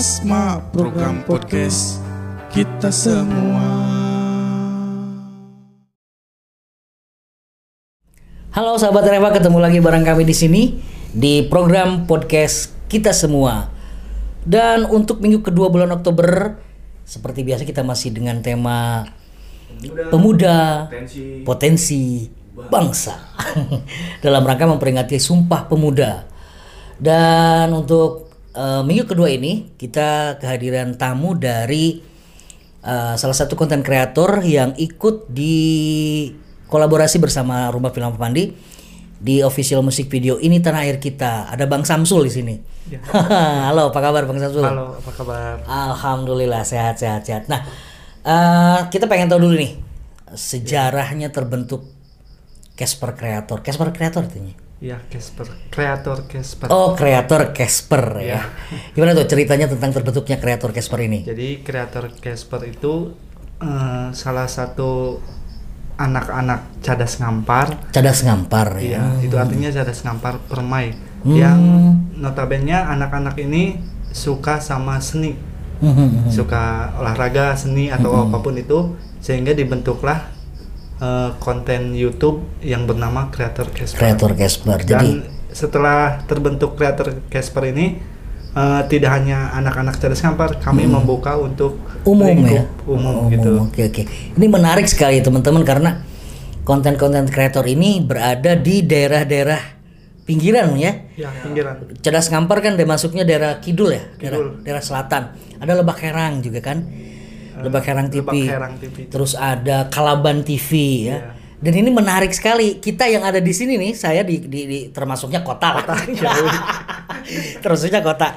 Asma program podcast kita semua. Halo sahabat Reva, ketemu lagi bareng kami di sini di program podcast kita semua. Dan untuk minggu kedua bulan Oktober, seperti biasa kita masih dengan tema pemuda, potensi, bangsa dalam rangka memperingati Sumpah Pemuda. Dan untuk eh, minggu kedua ini kita kehadiran tamu dari eh, salah satu konten kreator yang ikut di kolaborasi bersama Rumah Film Pandi di official musik video ini tanah air kita. Ada Bang Samsul di sini. Halo, apa kabar Bang Samsul? Halo, apa kabar? Alhamdulillah sehat sehat sehat. Nah, eh, kita pengen tahu dulu nih sejarahnya terbentuk Casper Creator. Casper Creator artinya? Ya, Casper, kreator Casper. Oh, kreator Casper ya. Gimana tuh ceritanya tentang terbentuknya kreator Casper ini? Jadi kreator Casper itu eh, salah satu anak-anak cadas ngampar. Cadas ngampar ya. Iya, itu artinya cadas ngampar permai. Hmm. Yang notabene anak-anak ini suka sama seni, Hmm. suka olahraga, seni atau apa pun itu, sehingga dibentuklah eh, konten YouTube yang bernama Kreator Casper. Kreator Casper. Jadi setelah terbentuk kreator Casper ini eh, tidak hanya anak-anak cerdas ngampar, kami membuka untuk Hmm. umum ya. umum Oh, gitu. Oke oke. Ini menarik sekali teman-teman karena konten-konten kreator ini berada di daerah-daerah pinggiran ya. Ya, pinggiran. Cerdas Ngampar kan dia masuknya daerah kidul ya, daerah, Kidul. daerah selatan. Ada Lebak Herang juga kan. Lebak Herang TV. Lebak Herang TV. Terus ada Kalaban TV ya. Iya. Dan ini menarik sekali. Kita yang ada di sini nih, saya di, di, di- termasuknya kota lah. termasuknya kota.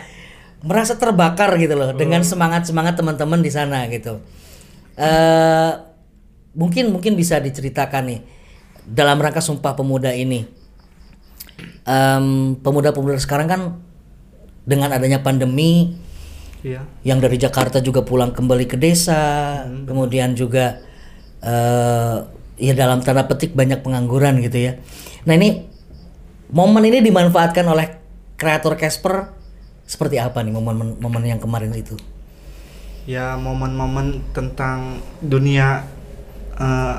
Merasa terbakar gitu loh dengan semangat-semangat teman-teman di sana gitu. eh mungkin mungkin bisa diceritakan nih dalam rangka Sumpah Pemuda ini. Em, pemuda-pemuda sekarang kan dengan adanya pandemi Iya. yang dari Jakarta juga pulang kembali ke desa, kemudian juga eh ya dalam tanda petik banyak pengangguran gitu ya. Nah ini momen ini dimanfaatkan oleh kreator Casper seperti apa nih momen momen yang kemarin itu? Ya, momen-momen tentang dunia eh,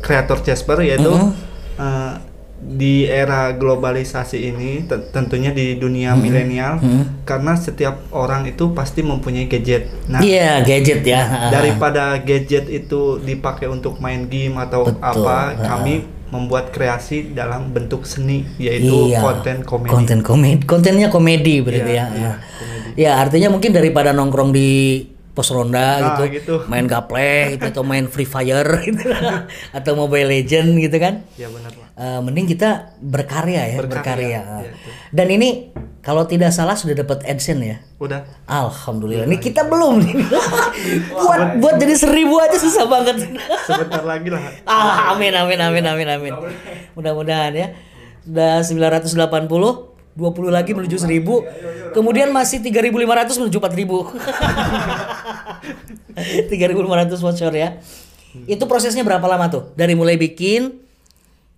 kreator Casper yaitu Mhm. eh, di era globalisasi ini te- tentunya di dunia Mhm. milenial karena setiap orang itu pasti mempunyai gadget. Nah, Iya gadget ya. daripada gadget itu dipakai untuk main game atau Betul, apa ha. kami membuat kreasi dalam bentuk seni yaitu Iya, konten komedi Konten komedi, kontennya komedi berarti Iya, ya. iya, ya. Ya, artinya mungkin daripada nongkrong di pos ronda Nah, gitu, gitu. main gaple gitu atau main Free Fire gitu atau Mobile Legend gitu kan. ya benar. Eh, mending kita berkarya ya, berkarya. Berkarya, itu. Dan ini kalau tidak salah sudah dapat AdSense ya. udah Alhamdulillah. Ini kita belum nih. buat buat jadi seribu aja susah banget. sebentar lagi lah Ah, amin amin amin amin amin. Mudah-mudahan ya. Sudah 980, 20 lagi menuju 1000. Kemudian masih 3500 menuju 4000. 3500 voucher ya. Itu prosesnya berapa lama tuh? Dari mulai bikin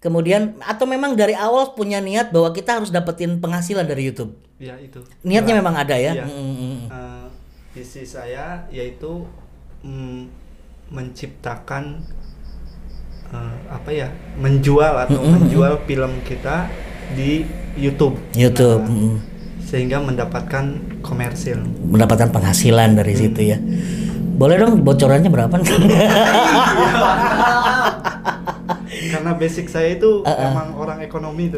kemudian atau memang dari awal punya niat bahwa kita harus dapetin penghasilan dari YouTube. ya itu Niatnya memang ada ya. Iya. Mm, mm, mm. Eh, visi saya yaitu mm, menciptakan eh, apa ya menjual atau menjual film kita di YouTube. YouTube Nah, sehingga mendapatkan komersil. Mendapatkan penghasilan dari situ ya. Boleh dong bocorannya berapa? karena basic saya itu emang orang ekonomi itu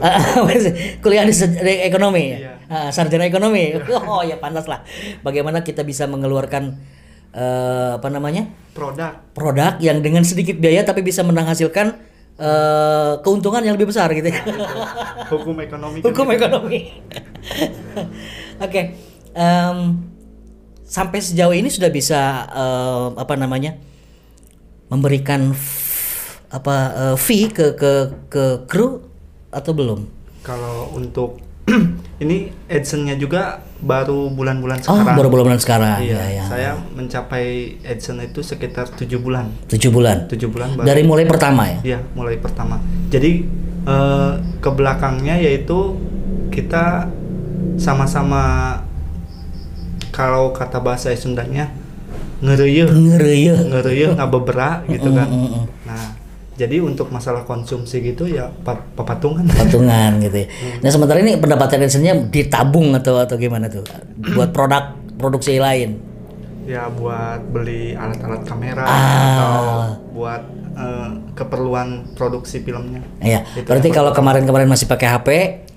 kuliah di, di ekonomi Iya. Ah, sarjana ekonomi. Oh ya pantas lah. Bagaimana kita bisa mengeluarkan eh, apa namanya? Produk. Produk yang dengan sedikit biaya tapi bisa menghasilkan eh, keuntungan yang lebih besar gitu hukum ekonomi kan hukum gitu. ekonomi. Oke em, sampai sejauh ini sudah bisa eh, apa namanya memberikan f- apa eh, fee ke ke ke kru atau belum? Kalau untuk ini AdSense-nya juga baru bulan-bulan Oh, sekarang baru bulan-bulan sekarang. Iya, ya, ya. saya mencapai AdSense itu sekitar tujuh bulan. Tujuh bulan. Tujuh bulan baru. Dari mulai pertama ya. Iya, mulai pertama. Jadi eh, ke belakangnya yaitu kita sama-sama kalau kata bahasa Sundanya ngereyeuh Ngereyeuh. ngereyeuh ngabebera gitu kan Mm, mm, mm. Jadi untuk masalah konsumsi gitu ya pa- papatungan patungan gitu ya. Hmm. Nah sementara ini pendapatan lisensinya ditabung atau atau gimana tuh buat produk produksi lain. ya buat beli alat-alat kamera Ah. atau buat eh, keperluan produksi filmnya Iya. Itu Berarti kalau kemarin-kemarin masih pakai HP,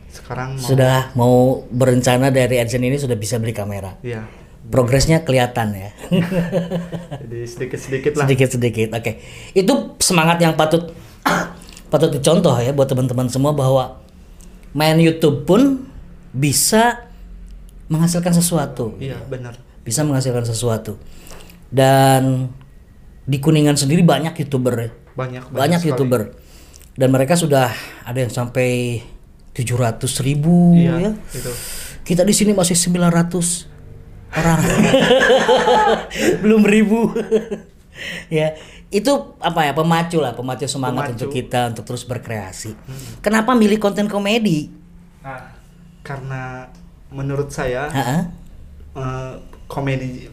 sekarang mau sudah mau berencana dari AdSense ini sudah bisa beli kamera. ya Progresnya kelihatan ya. jadi sedikit-sedikit lah Sedikit-sedikit. Oke. Itu semangat yang patut patut dicontoh ya buat teman-teman semua bahwa main YouTube pun bisa menghasilkan sesuatu. iya benar bisa menghasilkan sesuatu dan di kuningan sendiri banyak youtuber ya. banyak banyak sekali. youtuber dan mereka sudah ada yang sampai 700 ribu iya ya itu kita di sini masih 900 orang belum ribu ya itu apa ya pemacu lah pemacu semangat Pemacu. untuk kita untuk terus berkreasi kenapa milih konten komedi nah karena menurut saya Ha-ha. eh, komedi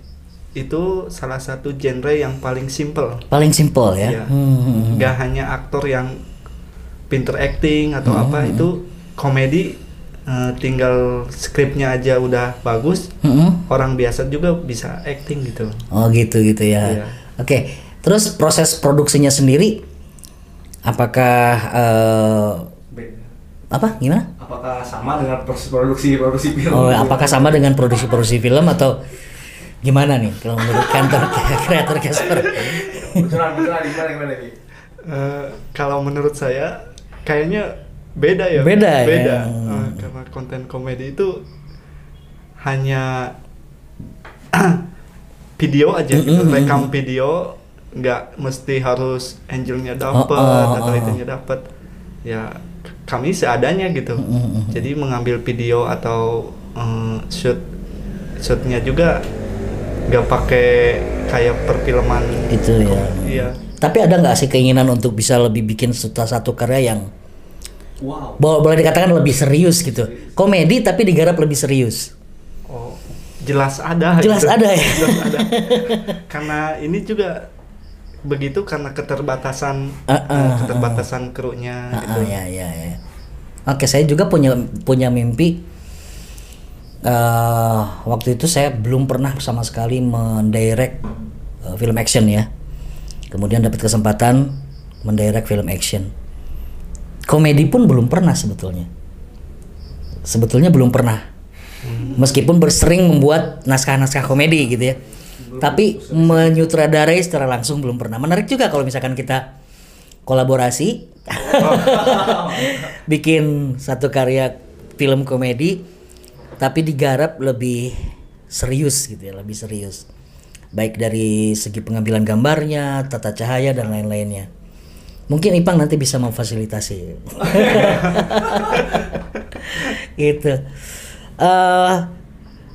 itu salah satu genre yang paling simple paling simpel ya Iya. Hmm, hmm, hmm. nggak hanya aktor yang pinter acting atau apa itu komedi eh, tinggal skripnya aja udah bagus Hmm, hmm. orang biasa juga bisa acting gitu Oh gitu gitu ya. Iya. Oke, terus proses produksinya sendiri, apakah eh, apa gimana? Apakah sama dengan proses produksi produksi film? Oh, apakah sama dengan produksi-produksi film atau gimana nih kalau menurut kantor kreator Casper? Bocoran, bocoran gimana gimana nih? Eh, kalau menurut saya kayaknya beda ya Beda ya? beda Hmm. Eh, karena konten komedi itu hanya video aja gitu. Rekam video nggak mesti harus angelnya dapat Oh, oh, atau oh, itunya dapat ya kami seadanya gitu. Jadi mengambil video atau eh, shoot shootnya juga nggak pakai kayak perfilman Itu ya. iya. Tapi ada nggak sih keinginan untuk bisa lebih bikin satu, satu karya yang Wow. bo- boleh dikatakan lebih serius gitu? Komedi tapi digarap lebih serius. Oh, jelas ada. Jelas gitu. ada ya? Jelas ada. karena ini juga begitu karena keterbatasan Ah, ah, eh, keterbatasan krunya Ah, gitu. ah, ya, ya, ya. Oke, saya juga punya punya mimpi. eh waktu itu saya belum pernah sama sekali mendirect eh, film action ya. Kemudian dapat kesempatan mendirect film action. Komedi pun belum pernah sebetulnya. Sebetulnya belum pernah. Meskipun bersering membuat naskah-naskah komedi gitu ya. Tapi menyutradarai secara langsung belum pernah. Menarik juga kalau misalkan kita kolaborasi bikin satu karya film komedi tapi digarap lebih serius gitu ya, lebih serius. Baik dari segi pengambilan gambarnya, tata cahaya dan lain-lainnya. Mungkin Ipang nanti bisa memfasilitasi. gitu. Eh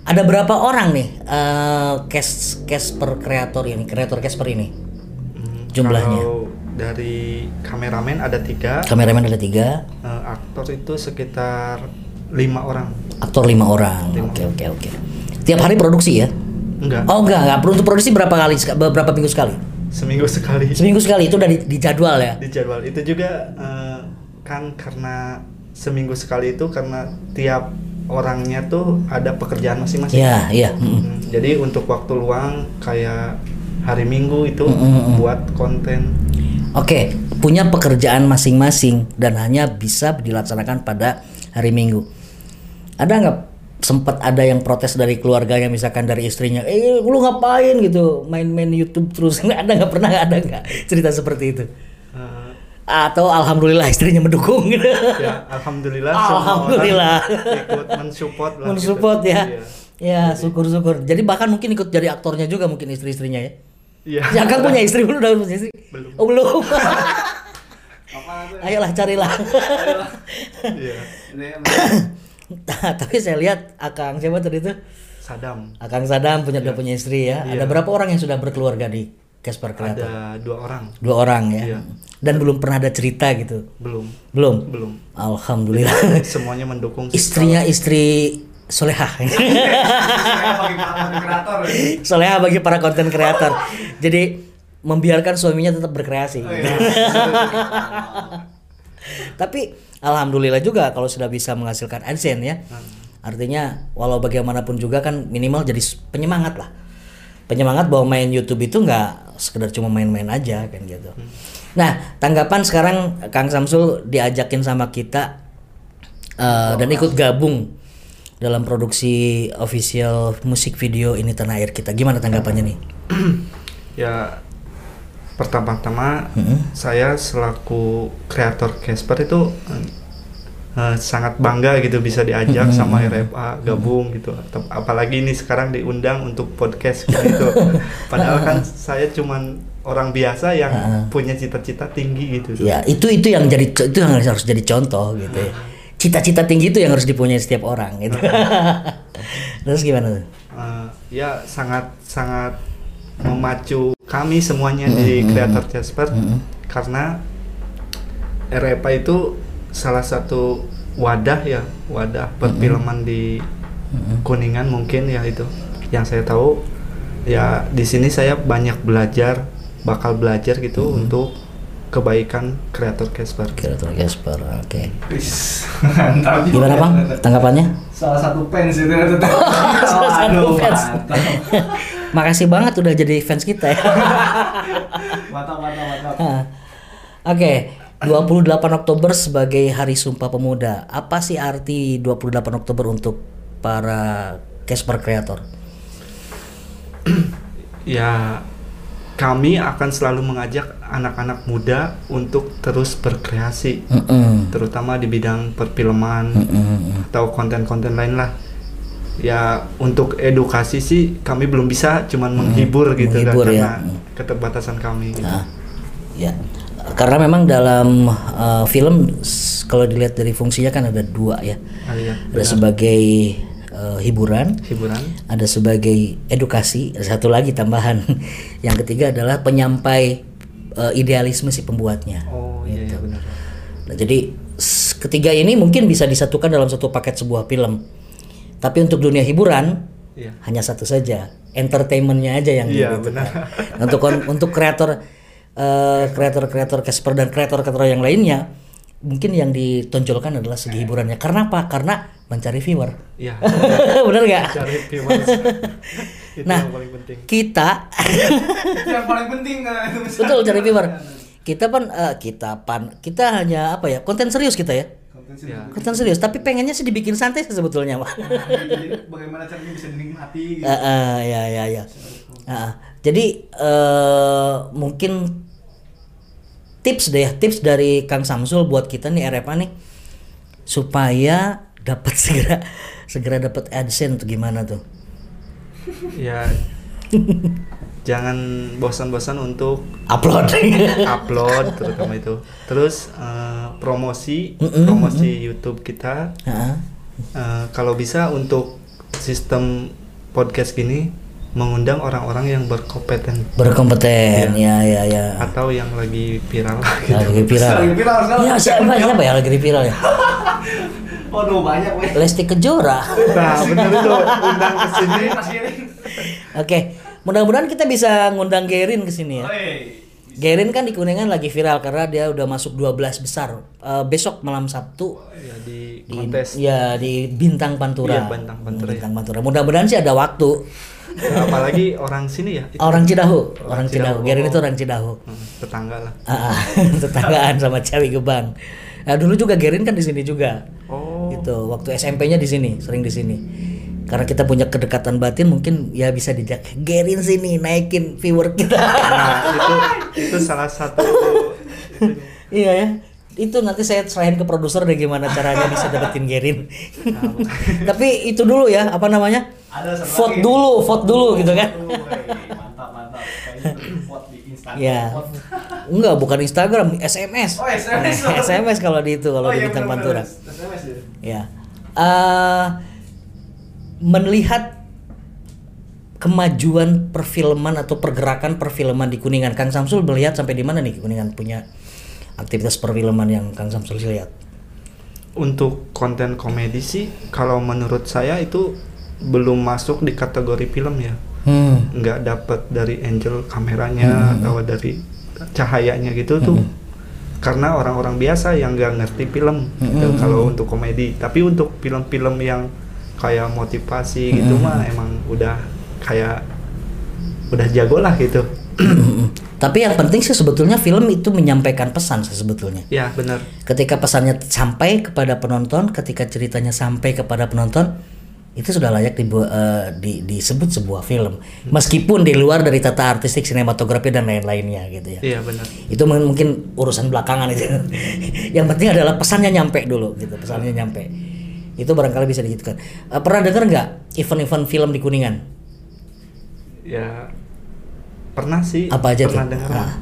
ada berapa orang nih eh cast Casper kreator ini, kreator Casper ini? Hmm, Jumlahnya. Kalau dari kameramen ada tiga, Kameramen ada tiga, eh, aktor itu sekitar lima orang. aktor lima orang. Oke oke oke. Tiap hari produksi ya? Enggak, Oh enggak enggak. Untuk produksi berapa kali? Berapa minggu sekali? Seminggu sekali Seminggu sekali itu udah di, di jadwal ya? di jadwal. Itu juga eh, kan karena seminggu sekali itu karena tiap orangnya tuh ada pekerjaan masing-masing. Iya iya. mm. Hmm, Jadi untuk waktu luang kayak hari Minggu itu Mm, mm, mm. buat konten. Oke, punya pekerjaan masing-masing dan hanya bisa dilaksanakan pada hari Minggu. Ada nggak sempat ada yang protes dari keluarganya misalkan dari istrinya, eh lu ngapain gitu main-main YouTube terus? ada nggak pernah ada nggak cerita seperti itu? Eh, Atau alhamdulillah istrinya mendukung gitu? ya alhamdulillah Alhamdulillah. ikut mensupport lah. mensupport gitu. ya. Iya. Ya, syukur-syukur. Jadi bahkan mungkin ikut jadi aktornya juga mungkin istri-istrinya ya. Iya. Ya kan punya istri belum udah punya istri? Belum. Oh, belum. Ayolah carilah. Iya. Tapi saya lihat Akang siapa tadi itu? Sadam. Akang Sadam punya udah punya istri ya. Ada Iya. berapa orang yang sudah berkeluarga di Casper Creator? Ada dua orang. Dua orang ya. Iya. Dan belum pernah ada cerita gitu. Belum. Belum. Belum. Alhamdulillah. Semuanya mendukung. Istrinya istri soleha. Soleha bagi para konten kreator. Jadi membiarkan suaminya tetap berkreasi. Oh, iya. Tapi alhamdulillah juga kalau sudah bisa menghasilkan AdSense ya. Artinya walau bagaimanapun juga kan minimal jadi penyemangat lah. Penyemangat bahwa main YouTube itu nggak sekedar cuma main-main aja kan gitu. Nah, tanggapan sekarang Kang Samsul diajakin sama kita eh, dan ikut gabung dalam produksi official musik video ini tanah air kita. Gimana tanggapannya nih? Ya pertama-tama saya selaku kreator Casper itu eh, sangat bangga gitu bisa diajak sama RFA gabung gitu. Atau- Apalagi ini sekarang diundang untuk podcast gitu. Padahal kan saya cuman orang biasa yang punya cita-cita tinggi gitu. Ya, itu itu yang jadi itu yang harus jadi contoh gitu ya. Cita-cita tinggi itu yang harus dipunyai setiap orang gitu. Terus gimana tuh? Eh, ya sangat sangat memacu kami semuanya di kreator Casper karena REPA itu salah satu wadah ya wadah perfilman di Kuningan mungkin ya itu yang saya tahu ya di sini saya banyak belajar bakal belajar gitu untuk kebaikan kreator Casper Kreator Casper, oke. Mantap. Gimana bang? Tanggapannya? Salah satu fans itu. Salah satu Aduh, fans. Makasih banget udah jadi fans kita ya. Mantap, mantap, mantap. Oke, 28 Oktober sebagai Hari Sumpah Pemuda. Apa sih arti 28 Oktober untuk para Casper kreator? ya kami akan selalu mengajak anak-anak muda untuk terus berkreasi Mm-mm. terutama di bidang perfilman atau konten-konten lain lah ya untuk edukasi sih kami belum bisa cuman menghibur gitu kan, Menghibur, ya. karena keterbatasan kami gitu. Nah, ya, karena memang dalam uh, film kalau dilihat dari fungsinya kan ada dua ya, Ah, iya, ada sebagai uh, hiburan, hiburan ada sebagai edukasi, ada satu lagi tambahan, yang ketiga adalah penyampai uh, idealisme si pembuatnya. oh iya, iya benar Nah, jadi ketiga ini mungkin bisa disatukan dalam satu paket sebuah film. Tapi untuk dunia hiburan Iya. hanya satu saja, entertainmentnya aja yang gitu benar. kan. Untuk untuk kreator eh, kreator-kreator Casper dan kreator-kreator yang lainnya, mungkin yang ditonjolkan adalah segi hiburannya. Karena apa? Karena mencari viewer. iya Bener nggak? cari viewers itu Nah, yang paling penting kita Itu yang paling penting itu. betul cari viewer. Kita pan eh, kita pan kita hanya apa ya konten serius kita ya. Ya konten serius tapi pengennya sih dibikin santai sih sebetulnya mah Jadi bagaimana caranya bisa dinikmati gitu. Eh, eh, ya ya ya Ah, jadi eh, mungkin tips deh ya tips dari Kang Samsul buat kita nih RFA nih. Supaya dapat segera segera dapat AdSense tuh gimana tuh? Ya jangan bosan-bosan untuk upload upload terutama itu terus eh, promosi promosi YouTube kita Heeh. Eh, kalau bisa untuk sistem podcast gini mengundang orang-orang yang berkompeten berkompeten ya ya ya atau yang lagi viral gitu. lagi viral Lagi viral sekarang. ya siapa siapa ya lagi viral ya Waduh banyak weh. Lesti Kejora Nah, bener itu undang ke sini. Mas Giring. oke mudah-mudahan kita bisa ngundang Gerin ke sini ya Oi. Gerin kan di Kuningan lagi viral karena dia udah masuk 12 besar. Eh, besok malam Sabtu Ya di di kontes. ya di Bintang Pantura. Iya, Bintang Pantura, Bintang Pantura. Mudah-mudahan sih ada waktu. Apalagi orang sini ya. itu. Orang Cidahu, orang, Orang Cidahu. Cidahu. Gerin itu orang Cidahu. Hmm, tetangga lah. Ah, ah, tetanggaan sama Cawi Gebang. Nah, dulu juga Gerin kan di sini juga. Oh. Gitu. Waktu SMP-nya di sini, sering di sini. Karena kita punya kedekatan batin mungkin ya bisa dijak Gerin sini naikin viewer kita. Nah, itu itu salah satu. Iya ya. Itu nanti saya serahin ke produser deh gimana caranya bisa dapetin Gerin. Tapi itu dulu ya, apa namanya? Ada Vote lagi. dulu, vote dulu gitu kan. Mantap mantap. Kayaknya perlu vote di Instagram. Ya. Vote. Enggak, bukan Instagram, SMS. Oh, SMS. SMS kalau di itu kalau Oh, di iya, Bintang. Pantura. SMS ya. Ya. Eh, melihat kemajuan perfilman atau pergerakan perfilman di Kuningan, Kang Samsul melihat sampai di mana nih Kuningan punya aktivitas perfilman yang Kang Samsul lihat? untuk konten komedi sih kalau menurut saya itu belum masuk di kategori film ya Hmm. nggak dapat dari angle kameranya atau dari cahayanya gitu tuh karena orang-orang biasa yang nggak ngerti film gitu, Hmm. kalau untuk komedi tapi untuk film-film yang kayak motivasi gitu Hmm. mah emang udah kayak udah jago lah gitu Tapi yang penting sih sebetulnya film itu menyampaikan pesan sih sebetulnya. ya benar Ketika pesannya sampai kepada penonton, ketika ceritanya sampai kepada penonton, itu sudah layak dibu- eh, di- disebut sebuah film. Meskipun di luar dari tata artistik, sinematografi dan lain-lainnya gitu ya. iya benar Itu mungkin- mungkin urusan belakangan itu. yang penting adalah pesannya nyampe dulu gitu, pesannya nyampe. Itu barangkali bisa digitukan. Eh, pernah dengar nggak event-event film di Kuningan? ya pernah sih Apa aja pernah dengar Ah.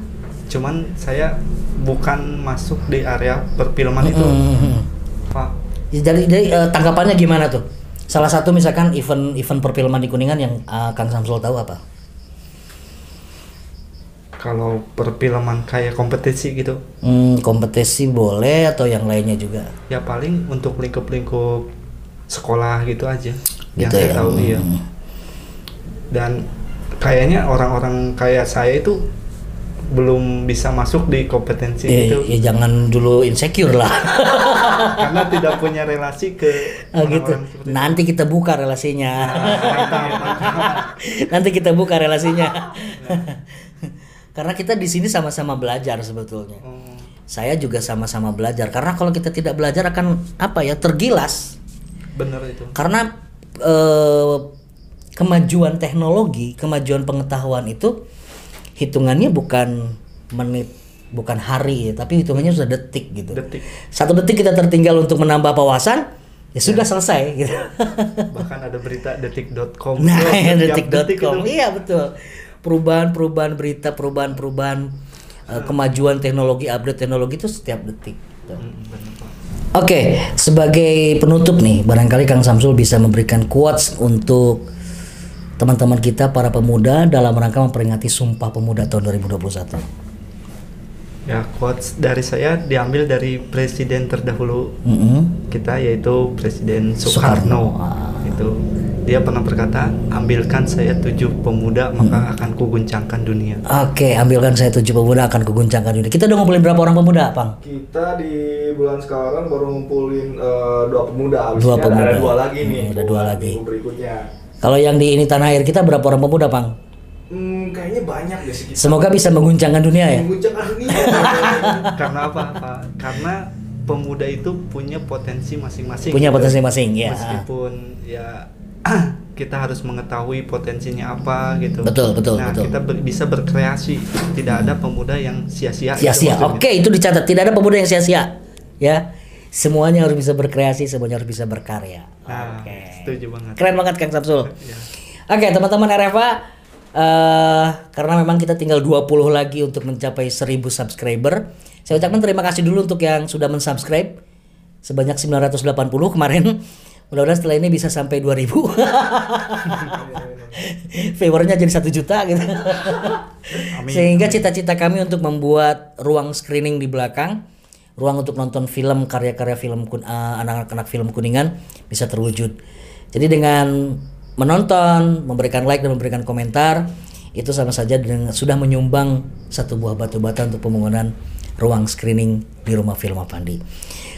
cuman saya bukan masuk di area perfilman itu Hmm. pak Ya, Jadi, jadi eh, tanggapannya gimana tuh? Salah satu misalkan event event perfilman di Kuningan yang eh, Kang Samsul tahu apa? Kalau perfilman kayak kompetisi gitu Hmm, kompetisi boleh atau yang lainnya juga? ya paling untuk lingkup-lingkup sekolah gitu aja yang Gitu saya ya, tahu hmm. iya dan kayaknya orang-orang kayak saya itu belum bisa masuk di kompetensi Eh, itu ya jangan dulu insecure lah. karena tidak punya relasi ke Ah, gitu. orang-orang seperti itu. Nanti kita buka relasinya. Nanti kita buka relasinya. Karena kita di sini sama-sama belajar sebetulnya. Oh, Saya juga sama-sama belajar. Karena kalau kita tidak belajar akan apa ya tergilas. bener itu Karena eh, kemajuan teknologi, kemajuan pengetahuan itu hitungannya bukan menit, bukan hari, ya, tapi hitungannya sudah detik gitu. detik Satu detik kita tertinggal untuk menambah wawasan, ya sudah selesai gitu. bahkan ada berita detik.com nah, ya, detik detik.com. itu. Iya betul. Perubahan-perubahan berita, perubahan-perubahan eh, kemajuan teknologi, update teknologi itu setiap detik. gitu. Hmm. Oke, sebagai penutup nih, barangkali Kang Samsul bisa memberikan quotes untuk teman-teman kita para pemuda dalam rangka memperingati Sumpah Pemuda tahun 2021. Ya quotes dari saya diambil dari presiden terdahulu Mm-mm. kita yaitu Presiden Soekarno. Soekarno. Ah. Itu dia pernah berkata, ambilkan saya tujuh pemuda maka akan kuguncangkan dunia. Oke, ambilkan saya tujuh pemuda akan kuguncangkan dunia. Kita udah ngumpulin berapa orang pemuda, Pang? Kita di bulan sekarang baru ngumpulin eh, dua pemuda. Dua pemuda. Ada dua lagi nih. Hmm, ada dua lagi. berikutnya. Kalau yang di ini tanah air kita berapa orang pemuda, Pang? Kayaknya banyak deh sekitar. Semoga bisa mengguncangkan dunia ya. Menguncangkan dunia. Karena apa? Pak? Karena pemuda itu punya potensi masing-masing. Punya gitu. potensi masing, ya. Meskipun ya kita harus mengetahui potensinya apa gitu. Betul, betul, nah, betul. kita ber- bisa berkreasi. Tidak ada pemuda yang sia-sia. itu Sia-sia. maksudnya. Oke, itu dicatat. Tidak ada pemuda yang sia-sia. Ya. Semuanya harus bisa berkreasi, semuanya harus bisa berkarya. Nah, Oke. setuju banget. Keren banget Kang Samsul. Ya. Oke, teman-teman RFA eh karena memang kita tinggal 20 lagi untuk mencapai 1000 subscriber. Saya ucapkan terima kasih dulu untuk yang sudah mensubscribe sebanyak 980 kemarin. Mudah-mudahan setelah ini bisa sampai 2000. Viewernya jadi satu juta gitu. Sehingga cita-cita kami untuk membuat ruang screening di belakang, ruang untuk nonton film karya-karya film kun- eh, anak-anak film kuningan bisa terwujud. Jadi dengan menonton, memberikan like dan memberikan komentar itu sama saja dengan sudah menyumbang satu buah batu bata untuk pembangunan ruang screening di rumah film Avandi.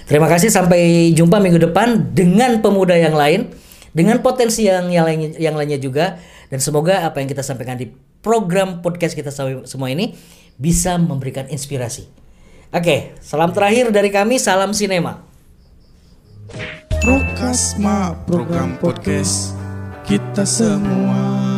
Terima kasih sampai jumpa minggu depan dengan pemuda yang lain dengan potensi yang yang lainnya, yang lainnya juga dan semoga apa yang kita sampaikan di program podcast kita semua ini bisa memberikan inspirasi. Oke, salam terakhir dari kami, salam sinema. Prokasma program podcast kita semua